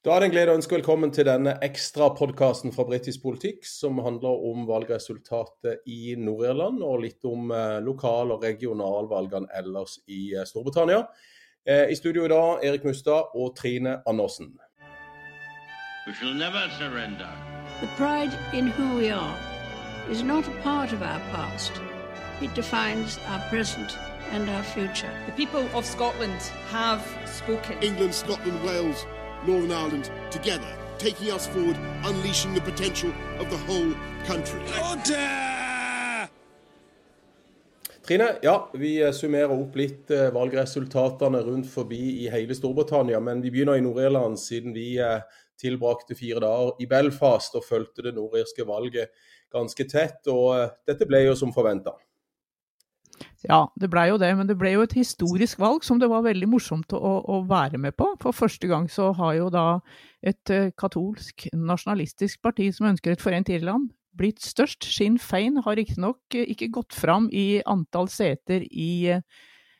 Da er det en glede å ønske velkommen til denne ekstra podkasten fra britisk politikk, som handler om valgresultatet i Nord-Irland, og litt om eh, lokal- og regionalvalgene ellers i eh, Storbritannia. Eh, I studio i dag Erik Mustad og Trine Andersen. We shall never surrender. The pride in who we are is not a part of our past. It defines our present and our future. The people of Scotland have spoken. England, Scotland, Wales, Northern Ireland together, taking us forward, unleashing the potential of the whole country. Trine, ja, vi eh, summerer opp litt eh, valgresultatene rundt forbi i hele Storbritannia. Men vi begynner i Nord-Irland, siden vi eh, tilbrakte fire dager i Belfast og fulgte det nordirske valget ganske tett. Og dette ble jo som forventa. Ja, det blei jo det, men det ble jo et historisk valg som det var veldig morsomt å, å være med på. For første gang så har jo da et uh, katolsk nasjonalistisk parti som ønsker et forent Irland, blitt størst. Sinn Fein har riktignok uh, ikke gått fram i antall seter i, uh,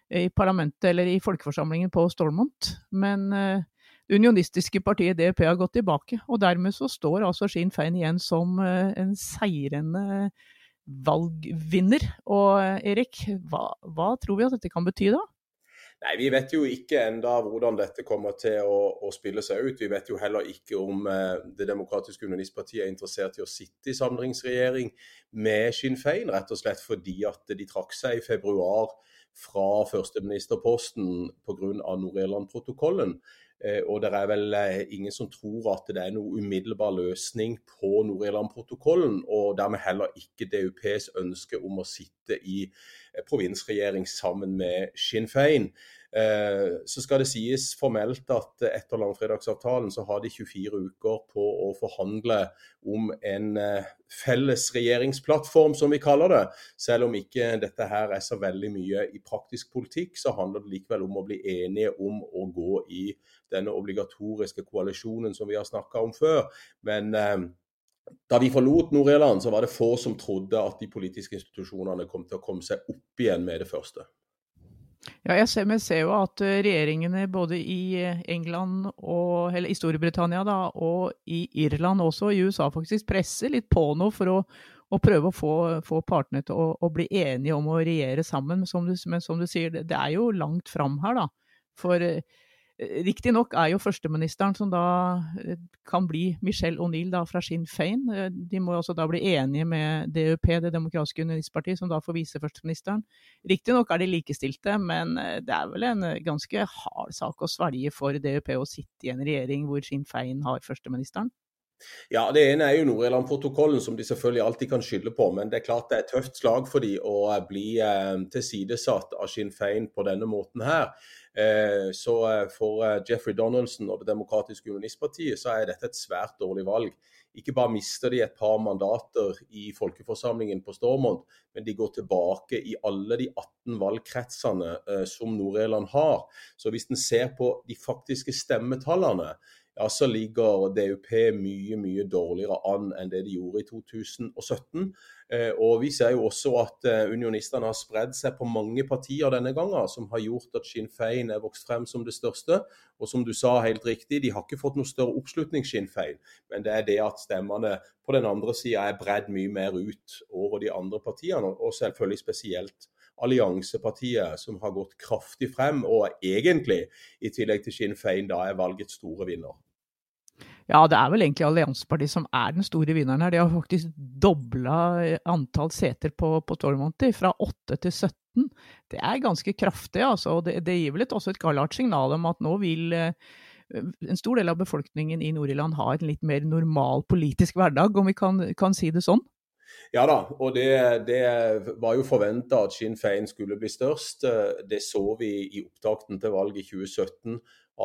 i, parlamentet eller i folkeforsamlingen på Stormont, men unionistiske partiet DP har gått tilbake. Og dermed så står altså Sinn Fein igjen som en seirende valgvinner. Og Erik, hva, hva, tror vi at dette kan bety da? Nei, Vi vet jo ikke enda hvordan dette kommer til å, å spille seg ut. Vi vet jo heller ikke om eh, Det demokratiske unionistpartiet er interessert i å sitte i samlingsregjering med Sinn Fein, rett og slett fordi at de trakk seg i februar fra førsteministerposten pga. Nord-Irland-protokollen. Eh, og det er vel eh, ingen som tror at det er noen umiddelbar løsning på Nord-Irland-protokollen, og dermed heller ikke DUPs ønske om å sitte i eh, provinsregjering sammen med Sinn Fein. Så skal det sies formelt at etter langfredagsavtalen så har de 24 uker på å forhandle om en felles regjeringsplattform, som vi kaller det. Selv om ikke dette her er så veldig mye i praktisk politikk, så handler det likevel om å bli enige om å gå i denne obligatoriske koalisjonen som vi har snakka om før. Men eh, da vi forlot Nord-Irland, så var det få som trodde at de politiske institusjonene kom til å komme seg opp igjen med det første. Ja, jeg ser, jeg ser jo at eh, regjeringene både i eh, England og, eller i Storbritannia da, og i Irland også, i USA faktisk, presser litt på nå for å, å prøve å få, få partene til å, å, bli enige om å regjere sammen. Som du, men som du sier, det, det er jo langt fram her, da. For eh, Riktignok er jo førsteministeren som da eh, kan bli Michelle O'Neill fra Sinn Fein. Eh, de må også da bli enige med DUP, Det demokratiske unionistpartiet, som da får vise førsteministeren. Riktignok er de likestilte, men eh, det er vel en ganske hard sak å svelge for DUP å sitte i en regjering hvor Sinn Fein har førsteministeren? Ja, Det ene er jo Nord-Irland-protokollen, som de selvfølgelig alltid kan skylde på. Men det er klart det er et tøft slag for de å bli eh, tilsidesatt av Sinn Fein på denne måten her. Eh, så eh, for eh, Jeffrey Donaldson og Det demokratiske unionistpartiet så er dette et svært dårlig valg. Ikke bare mister de et par mandater i folkeforsamlingen på Stormont, men de går tilbake i alle de 18 valgkretsene som Nord-Irland har. Så hvis en ser på de faktiske stemmetallene, ja, så ligger DUP mye mye dårligere an enn det de gjorde i 2017. Eh, og Vi ser jo også at eh, unionistene har spredd seg på mange partier denne gangen, som har gjort at Sinn Fein er vokst frem som det største. Og som du sa helt riktig, de har ikke fått noe større oppslutning, Sinn Fein. Men det er det at stemmene på den andre sida er bredd mye mer ut over de andre partiene, og selvfølgelig spesielt alliansepartiet, som har gått kraftig frem, og egentlig, i tillegg til Sinn Fein, da er valgets store vinner. Ja, det er vel egentlig Alliansepartiet som er den store vinneren her. De har faktisk dobla antall seter på, på Tormonti, fra 8 til 17. Det er ganske kraftig, altså. Og det, det gir vel et, også et gallart signal om at nå vil eh, en stor del av befolkningen i Nord-Irland ha en litt mer normal politisk hverdag, om vi kan, kan si det sånn? Ja da, og det, det var jo forventa at Sinn Fein skulle bli størst. Det så vi i opptakten til valget i 2017,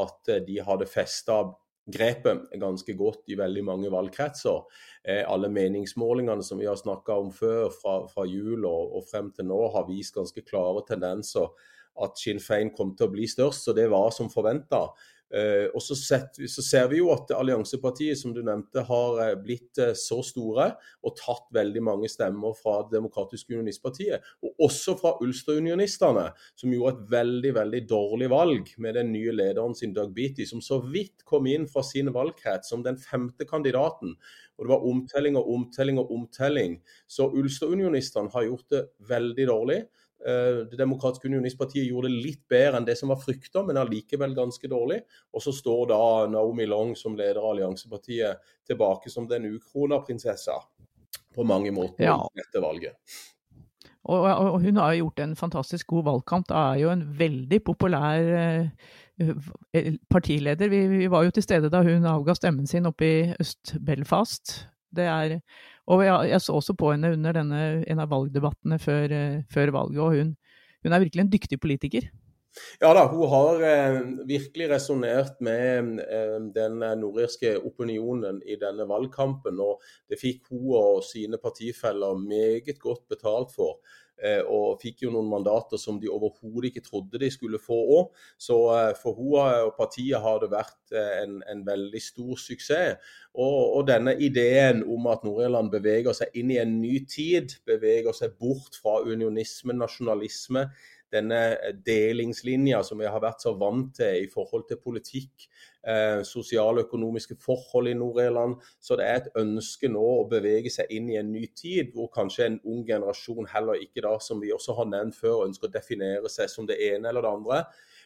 at de hadde festa grepet ganske godt i veldig mange valgkretser. Eh, alle meningsmålingene som vi har snakka om før, fra, fra jul og, og, frem til nå, har vist ganske klare tendenser at Sinn Fein kom til å bli størst, så det var som forventa. Eh, og så, setter, så, ser vi jo at Alliansepartiet som du nevnte, har eh, blitt eh, så store og tatt veldig mange stemmer fra Det demokratiske unionistpartiet. Og også fra Ulster-unionistene, som gjorde et veldig veldig dårlig valg med den nye lederen sin Doug Beatty, som så vidt kom inn fra sin valgkrets som den femte kandidaten. Og det var omtelling og omtelling og omtelling. Så Ulster-unionistene har gjort det veldig dårlig. Eh, det demokratiske unionistpartiet gjorde det litt bedre enn det som var frykta, men allikevel ganske dårlig. Og så står da Naomi Long som leder av Alliansepartiet tilbake som den ukrona prinsessa på mange måter ja. etter valget. Og, og, hun har gjort en fantastisk god valgkamp. Hun er jo en veldig populær eh, partileder. Vi, vi, var jo til stede da hun avga stemmen sin oppe i Øst-Belfast. Det er og jeg, jeg, så også på henne under denne, en av valgdebattene før, eh, før valget, og hun, hun, er virkelig en dyktig politiker. Ja da, hun har eh, virkelig resonnert med eh, den nordirske opinionen i denne valgkampen. Og det fikk hun og sine partifeller meget godt betalt for. Eh, og fikk jo noen mandater som de overhodet ikke trodde de skulle få òg. Så eh, for henne og partiet har det vært eh, en, en veldig stor suksess. Og, og, denne ideen om at Nord-Irland beveger seg inn i en ny tid, beveger seg bort fra unionisme, nasjonalisme, denne delingslinja som vi har vært så vant til i forhold til politikk, eh, sosiale økonomiske forhold i Nord-Irland. Så det er et ønske nå å bevege seg inn i en ny tid, hvor kanskje en ung generasjon heller ikke da, som vi også har nevnt før, ønsker å definere seg som det ene eller det andre.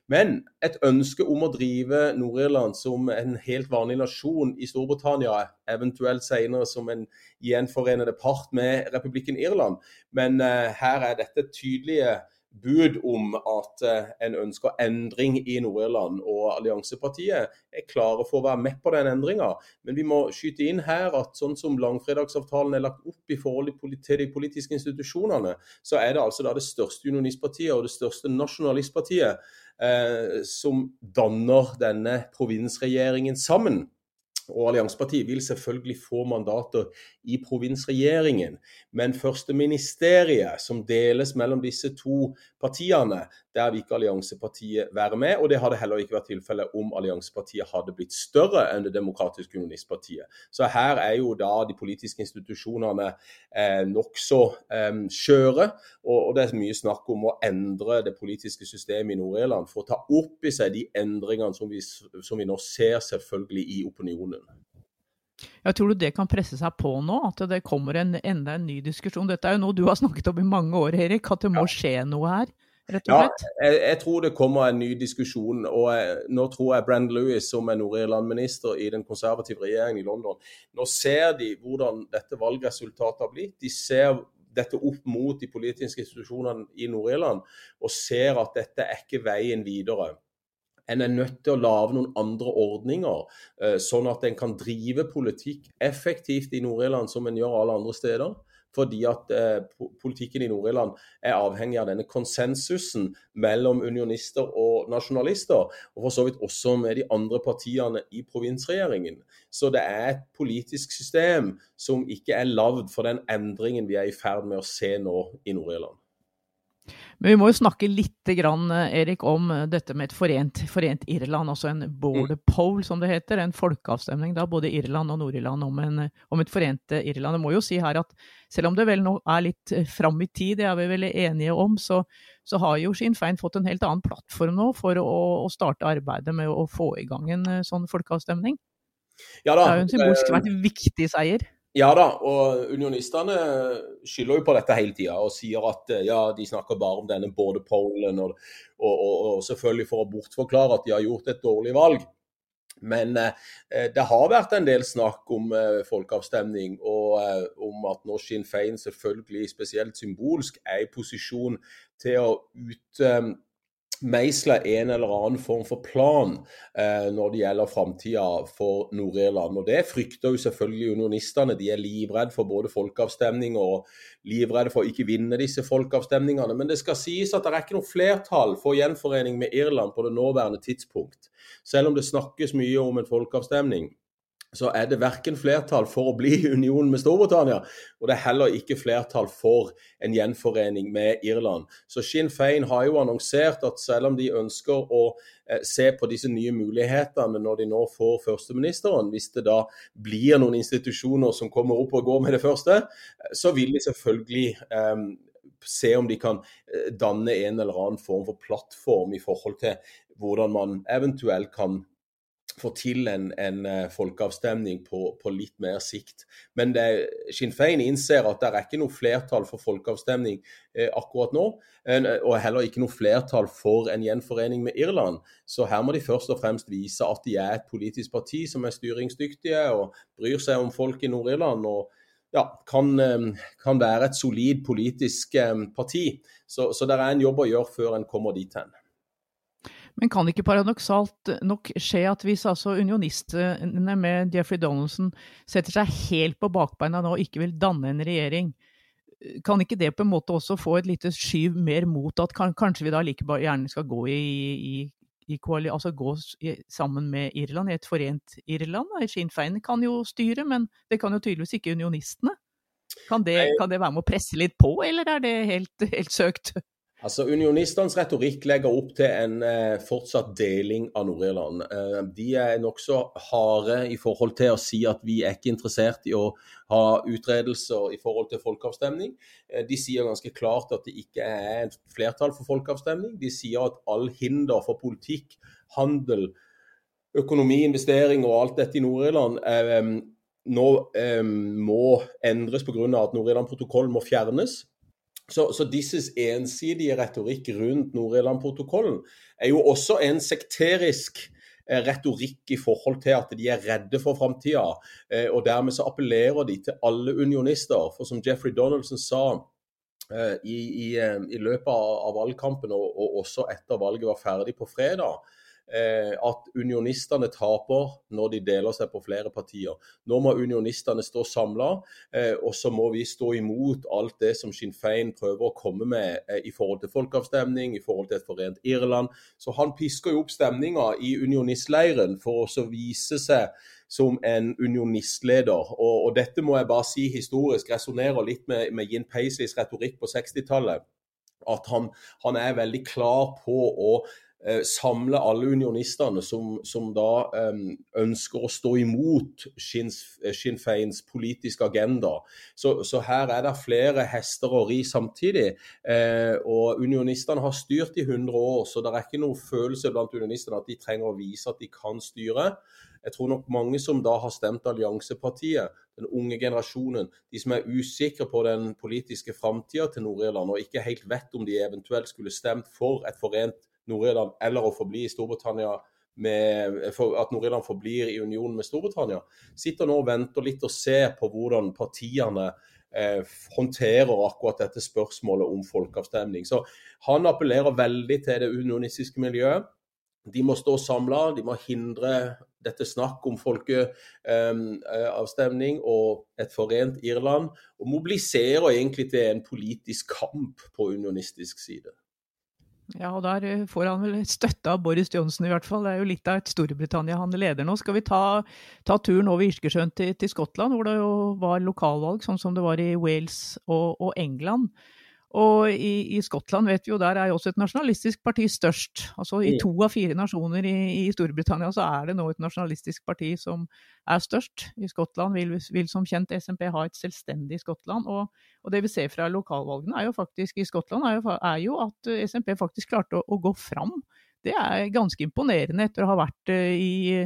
Men et ønske om å drive Nord-Irland som en helt vanlig nasjon i Storbritannia, eventuelt senere som en gjenforenede part med republikken Irland. Men uh, her er dette tydelige bud om at eh, en ønsker endring i Nord-Irland. Og Alliansepartiet er klare for å være med på den endringa. Men vi må skyte inn her at sånn som langfredagsavtalen er lagt opp i forhold til de politiske institusjonene, så er det altså det største unionistpartiet og det største nasjonalistpartiet eh, som danner denne provinsregjeringen sammen og Alliansepartiet vil selvfølgelig få mandater i provinsregjeringen. Men førsteministeriet, som deles mellom disse to partiene, der vil ikke Alliansepartiet være med. Og det hadde heller ikke vært tilfellet om Alliansepartiet hadde blitt større enn Det demokratiske unionistpartiet. Så her er jo da de politiske institusjonene eh, nokså eh, skjøre. Og, og, det er mye snakk om å endre det politiske systemet i Nord-Irland for å ta opp i seg de endringene som vi, som vi nå ser selvfølgelig i opinionen. Jeg tror det kan presse seg på nå, at det kommer en, enda en ny diskusjon? Dette er jo noe du har snakket om i mange år, Erik, at det må skje noe her? rett og slett? Ja, jeg, jeg, tror det kommer en ny diskusjon. og jeg, Nå tror jeg Brand Lewis, som er Nord-Irland-minister i den konservative regjeringen i London, nå ser de hvordan dette valgresultatet har blitt. De ser dette opp mot de politiske institusjonene i Nord-Irland og ser at dette er ikke veien videre. En er nødt til å lage noen andre ordninger, eh, sånn at en kan drive politikk effektivt i Nord-Irland som en gjør alle andre steder fordi at eh, politikken i Nord-Irland er avhengig av denne konsensusen mellom unionister og nasjonalister, og for så vidt også med de andre partiene i provinsregjeringen. Så det er et politisk system som ikke er lagd for den endringen vi er i ferd med å se nå i Nord-Irland. Men vi må jo snakke litt grann, Erik, om dette med et forent, forent Irland, altså en border mm. poll, som det heter. En folkeavstemning da, både Irland og Nord-Irland om, om, et forent Irland. Jeg må jo si her at selv om det vel nå er litt eh, fram i tid, det er vi vel enige om, så, så har jo Sinn Fein fått en helt annen plattform nå for å, å, starte arbeidet med å få i gang en eh, sånn folkeavstemning. Ja det er jo en symbolsk vært viktig seier. Ja da, og unionistene skylder jo på dette hele tida og sier at eh, ja, de snakker bare om denne både pollen, og, og, og, og, selvfølgelig for å bortforklare at de har gjort et dårlig valg. Men eh, det har vært en del snakk om eh, folkeavstemning, og eh, om at Norsk Sinn Fein selvfølgelig spesielt symbolsk er i posisjon til å ut eh, meisle en eller annen form for plan eh, når det gjelder framtida for Nord-Irland. Og Det frykter jo selvfølgelig unionistene. De er livredde for både folkeavstemning og livredde for å ikke vinne disse folkeavstemningene. Men det skal sies at det er ikke noe flertall for gjenforening med Irland på det nåværende tidspunkt. Selv om det snakkes mye om en folkeavstemning så er det verken flertall for å bli i union med Storbritannia, og det er heller ikke flertall for en gjenforening med Irland. Så Sinn Fein har jo annonsert at selv om de ønsker å eh, se på disse nye mulighetene når de nå får førsteministeren, hvis det da blir noen institusjoner som kommer opp og går med det første, så vil de selvfølgelig eh, se om de kan eh, danne en eller annen form for plattform i forhold til hvordan man eventuelt kan få til en, en eh, folkeavstemning på, på, litt mer sikt. Men det, Sinn Fein innser at det er ikke noe flertall for folkeavstemning eh, akkurat nå. og heller ikke noe flertall for en gjenforening med Irland. Så her må de først og fremst vise at de er et politisk parti som er styringsdyktige og bryr seg om folk i Nord-Irland. og ja, kan, eh, kan, være et solid politisk eh, parti. Så, så det er en jobb å gjøre før en kommer dit hen. Men kan ikke paradoksalt nok skje at hvis altså unionistene med Jeffrey Donaldson setter seg helt på bakbeina nå og ikke vil danne en regjering, kan ikke det på en måte også få et lite skyv mer mot at kanskje vi da like gjerne skal gå i, i, i altså gå sammen med Irland, i et forent Irland? Sinn Fein kan jo styre, men det kan jo tydeligvis ikke unionistene. Kan det, kan det være med å presse litt på, eller er det helt, helt søkt? Altså, Unionistenes retorikk legger opp til en eh, fortsatt deling av Nord-Irland. Eh, de er nokså harde i forhold til å si at vi er ikke interessert i å ha utredelser i forhold til folkeavstemning. Eh, de sier ganske klart at det ikke er et flertall for folkeavstemning. De sier at all hinder for politikk, handel, økonomi, investering og alt dette i Nord-Irland eh, nå eh, må endres pga. at Nord-Irland-protokollen må fjernes. Så, så disses ensidige retorikk rundt Nord-Irland-protokollen er jo også en sekterisk eh, retorikk i forhold til at de er redde for framtida. Eh, og dermed så appellerer de til alle unionister. For som Jeffrey Donaldson sa eh, i, i, i løpet av valgkampen, og, og også etter valget var ferdig på fredag, at unionistene taper når de deler seg på flere partier. Nå må unionistene stå samla, eh, og så må vi stå imot alt det som Sinn Fein prøver å komme med eh, i forhold til folkeavstemning, i forhold til et forent Irland. Så han pisker jo opp stemninga i unionistleiren for å vise seg som en unionistleder. Og, og, dette må jeg bare si historisk resonnerer litt med, med Jin Paisleys retorikk på 60-tallet. At han, han er veldig klar på å Eh, samle alle unionistene som, som da um, ønsker å stå imot Sinn, eh, Feins politiske agenda. Så, så, her er det flere hester å ri samtidig. Eh, og Unionistene har styrt i 100 år, så det er ikke noe følelse blant unionistene at de trenger å vise at de kan styre. Jeg tror nok mange som da har stemt Alliansepartiet, den unge generasjonen, de som er usikre på den politiske framtida til Nord-Irland og ikke helt vet om de eventuelt skulle stemt for et forent Nord-Irland eller å forbli i Storbritannia med, at Nord-Irland forblir i union med Storbritannia, sitter nå og venter litt og ser på hvordan partiene eh, håndterer akkurat dette spørsmålet om folkeavstemning. Så Han appellerer veldig til det unionistiske miljøet. De må stå samla, de må hindre dette snakk om folkeavstemning eh, og et forent Irland, og mobiliserer egentlig til en politisk kamp på unionistisk side. Ja, og der eh, får han vel støtte av Boris Johnson i hvert fall. Det er jo litt av et Storbritannia han leder nå. Skal vi ta, ta turen over Irskesjøen til, til, Skottland, hvor det jo var lokalvalg, sånn som det var i Wales og, og England. Og i, i, Skottland vet vi jo, der er jo også et nasjonalistisk parti størst. Altså I mm. to av fire nasjoner i, i, Storbritannia så er det nå et nasjonalistisk parti som er størst. I Skottland vil, vil som kjent SMP ha et selvstendig Skottland. Og, og, det vi ser fra lokalvalgene er jo faktisk i Skottland, er jo, er jo at SMP faktisk klarte å, å, gå fram. Det er ganske imponerende etter å ha vært uh, i,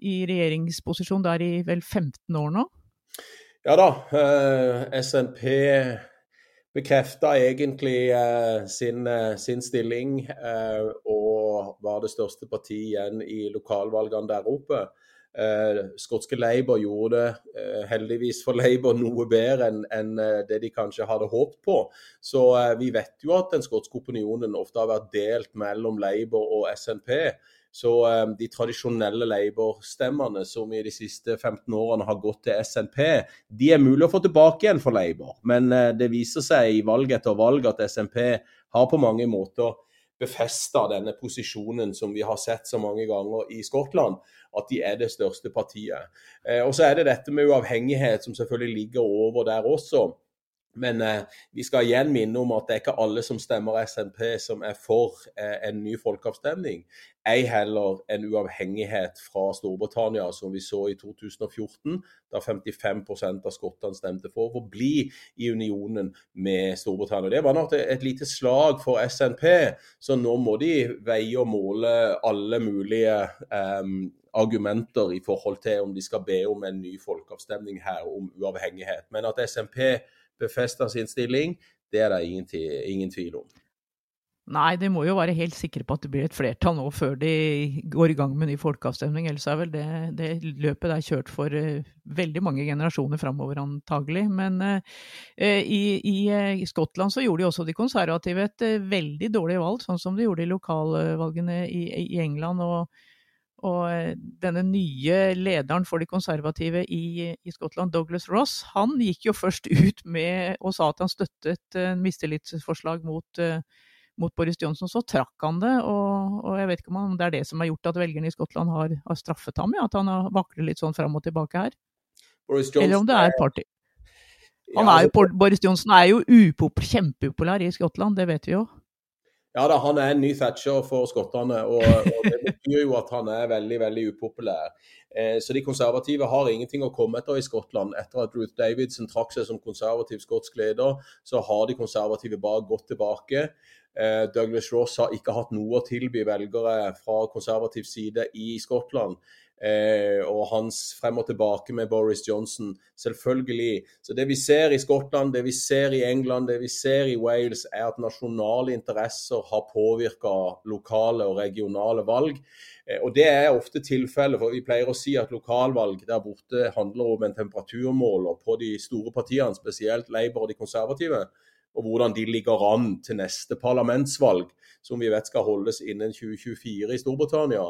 i regjeringsposisjon der i vel 15 år nå. Ja da. Eh, SNP bekrefta egentlig uh, sin, uh, sin, stilling uh, og var det største partiet igjen i lokalvalgene der oppe. skotske Labour gjorde det heldigvis for Labour noe bedre enn en, det de kanskje hadde håpet på. Så vi vet jo at den skotske opinionen ofte har vært delt mellom Labour og SNP. Så um, de tradisjonelle Labour-stemmene som i de siste 15 årene har gått til SNP, de er mulig å få tilbake igjen for Labour. Men uh, det viser seg i valg etter valg at SNP har på mange måter befesta denne posisjonen som vi har sett så mange ganger i Skottland, at de er det største partiet. Eh, og så er det dette med uavhengighet som selvfølgelig ligger over der også. Men eh, vi skal igjen minne om at det er ikke alle som stemmer SNP som er for eh, en ny folkeavstemning. Ei heller en uavhengighet fra Storbritannia, som vi så i 2014, da 55% av skottene stemte for å bli i unionen med Storbritannia. Det var nok et lite slag for SNP, så nå må de veie og måle alle mulige eh, argumenter i forhold til om de skal be om en ny folkeavstemning her om uavhengighet. Men at SNP befesta sin stilling, det er det ingen, ingen, tvil om. Nei, de må jo være helt sikre på at det blir et flertall nå før de går i gang med ny folkeavstemning. Ellers er vel det, det løpet der kjørt for uh, veldig mange generasjoner framover antagelig. Men uh, i, i, i, Skottland så gjorde de også de konservative et uh, veldig dårlig valg, sånn som de gjorde i lokalvalgene i, i England. og og eh, denne nye lederen for de konservative i, i, Skottland, Douglas Ross, han gikk jo først ut med og sa at han støttet en mistillitsforslag mot, uh, mot, Boris Johnson. Så trakk han det, og, og, jeg vet ikke om det er det som har gjort at velgerne i Skottland har, har straffet ham, ja, at han har vaklet litt sånn fram og tilbake her. Eller om det er party. Han er jo, altså- Boris Johnson er jo upop, kjempeupopulær i Skottland, det vet vi jo. Ja da, han er en ny Thatcher for skottene, og, og, det betyr jo at han er veldig veldig upopulær. Eh, så de konservative har ingenting å komme etter i Skottland. Etter at Ruth Davidson trakk seg som konservativ skotsk leder, så har de konservative bare gått tilbake. Eh, Douglas Ross har ikke hatt noe å tilby velgere fra konservativ side i Skottland. Eh, og hans frem og tilbake med Boris Johnson. Selvfølgelig. Så Det vi ser i Skottland, det vi ser i England, det vi ser i Wales, er at nasjonale interesser har påvirka lokale og regionale valg. Eh, og Det er ofte tilfellet, for vi pleier å si at lokalvalg der borte handler om en temperaturmåler på de store partiene, spesielt Labour og de konservative og hvordan de ligger an til neste parlamentsvalg, som vi vet skal holdes innen 2024 i Storbritannia.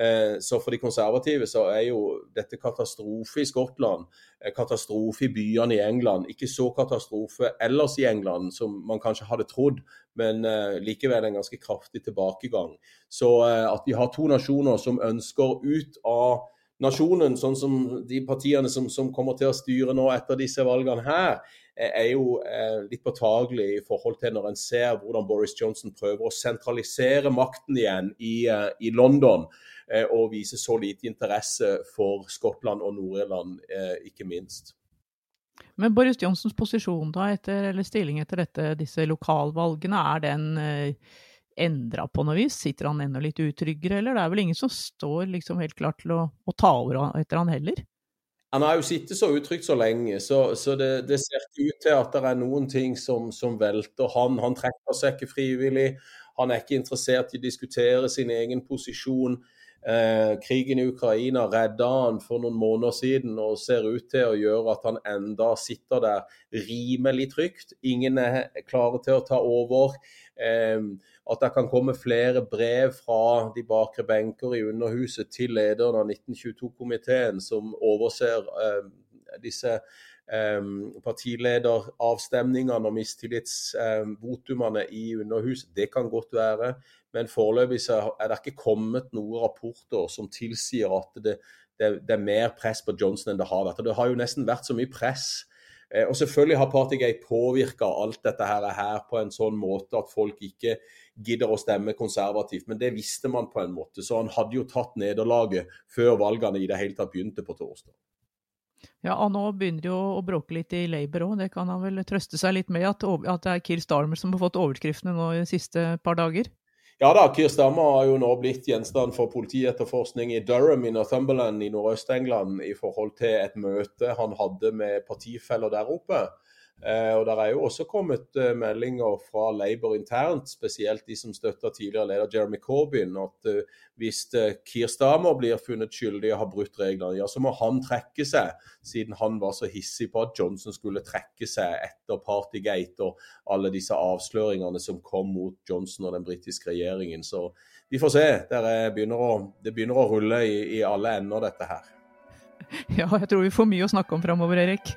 Eh, så for de konservative så er jo dette katastrofe i Skottland, eh, katastrofe i byene i England. Ikke så katastrofe ellers i England som man kanskje hadde trodd, men eh, likevel en ganske kraftig tilbakegang. Så at vi har to nasjoner som ønsker ut av nasjonen, sånn som de partiene som, som kommer til å styre nå etter disse valgene her, er jo litt påtagelig i forhold til når en ser hvordan Boris Johnson prøver å sentralisere makten igjen i, i London. Eh, og viser så lite interesse for Skottland og Nord-Irland, eh, ikke minst. Men Boris Johnsons posisjon da, etter, eller stilling etter dette, disse lokalvalgene, er den eh, endra på noe vis? Sitter han enda litt utryggere, eller det er vel ingen som står liksom helt klar til å, å ta over etter han heller? Han har jo sittet så utrygt så lenge, så, så det, det, ser ikke ut til at det er noen ting som, som velter han. Han trekker seg ikke frivillig. Han er ikke interessert i å diskutere sin egen posisjon. Eh, krigen i Ukraina redda han for noen måneder siden og ser ut til å gjøre at han enda sitter der rimelig trygt. Ingen er klare til å ta over. Eh, at det kan komme flere brev fra de bakre benker i Underhuset til lederen av 1922-komiteen, som overser eh, disse eh, partilederavstemningene og mistillitsvotumene eh, i Underhuset. Det kan godt være. Men foreløpig er det ikke kommet noen rapporter som tilsier at det, det, det, er mer press på Johnson enn det har vært. Og Det har jo nesten vært så mye press. Eh, og Selvfølgelig har Partygate påvirka alt dette her, på en sånn måte at folk ikke gidder å stemme konservativt. Men det visste man på en måte. Så han hadde jo tatt nederlaget før valgene i det hele tatt begynte på torsdag. Ja, og nå begynner det jo å bråke litt i Labour òg. Det kan han vel trøste seg litt med, at, at det er Keir Starmer som har fått overskriftene nå de siste par dager? Ja da, Keir Starmer har jo nå blitt gjenstand for politietterforskning i Durham i Northumberland i Nordøst-England i forhold til et møte han hadde med partifeller der oppe. Eh, og Der er jo også kommet eh, meldinger fra Labour internt, spesielt de som støtter tidligere leder Jeremy Corbyn, at eh, hvis Keir Stamer blir funnet skyldig og har brutt reglene, ja, så må han trekke seg, siden han var så hissig på at Johnson skulle trekke seg etter Partygate og alle disse avsløringene som kom mot Johnson og den britiske regjeringen. Så vi får se. Begynner det begynner å rulle i, i alle ender, dette her. Ja, jeg tror vi får mye å snakke om framover, Erik.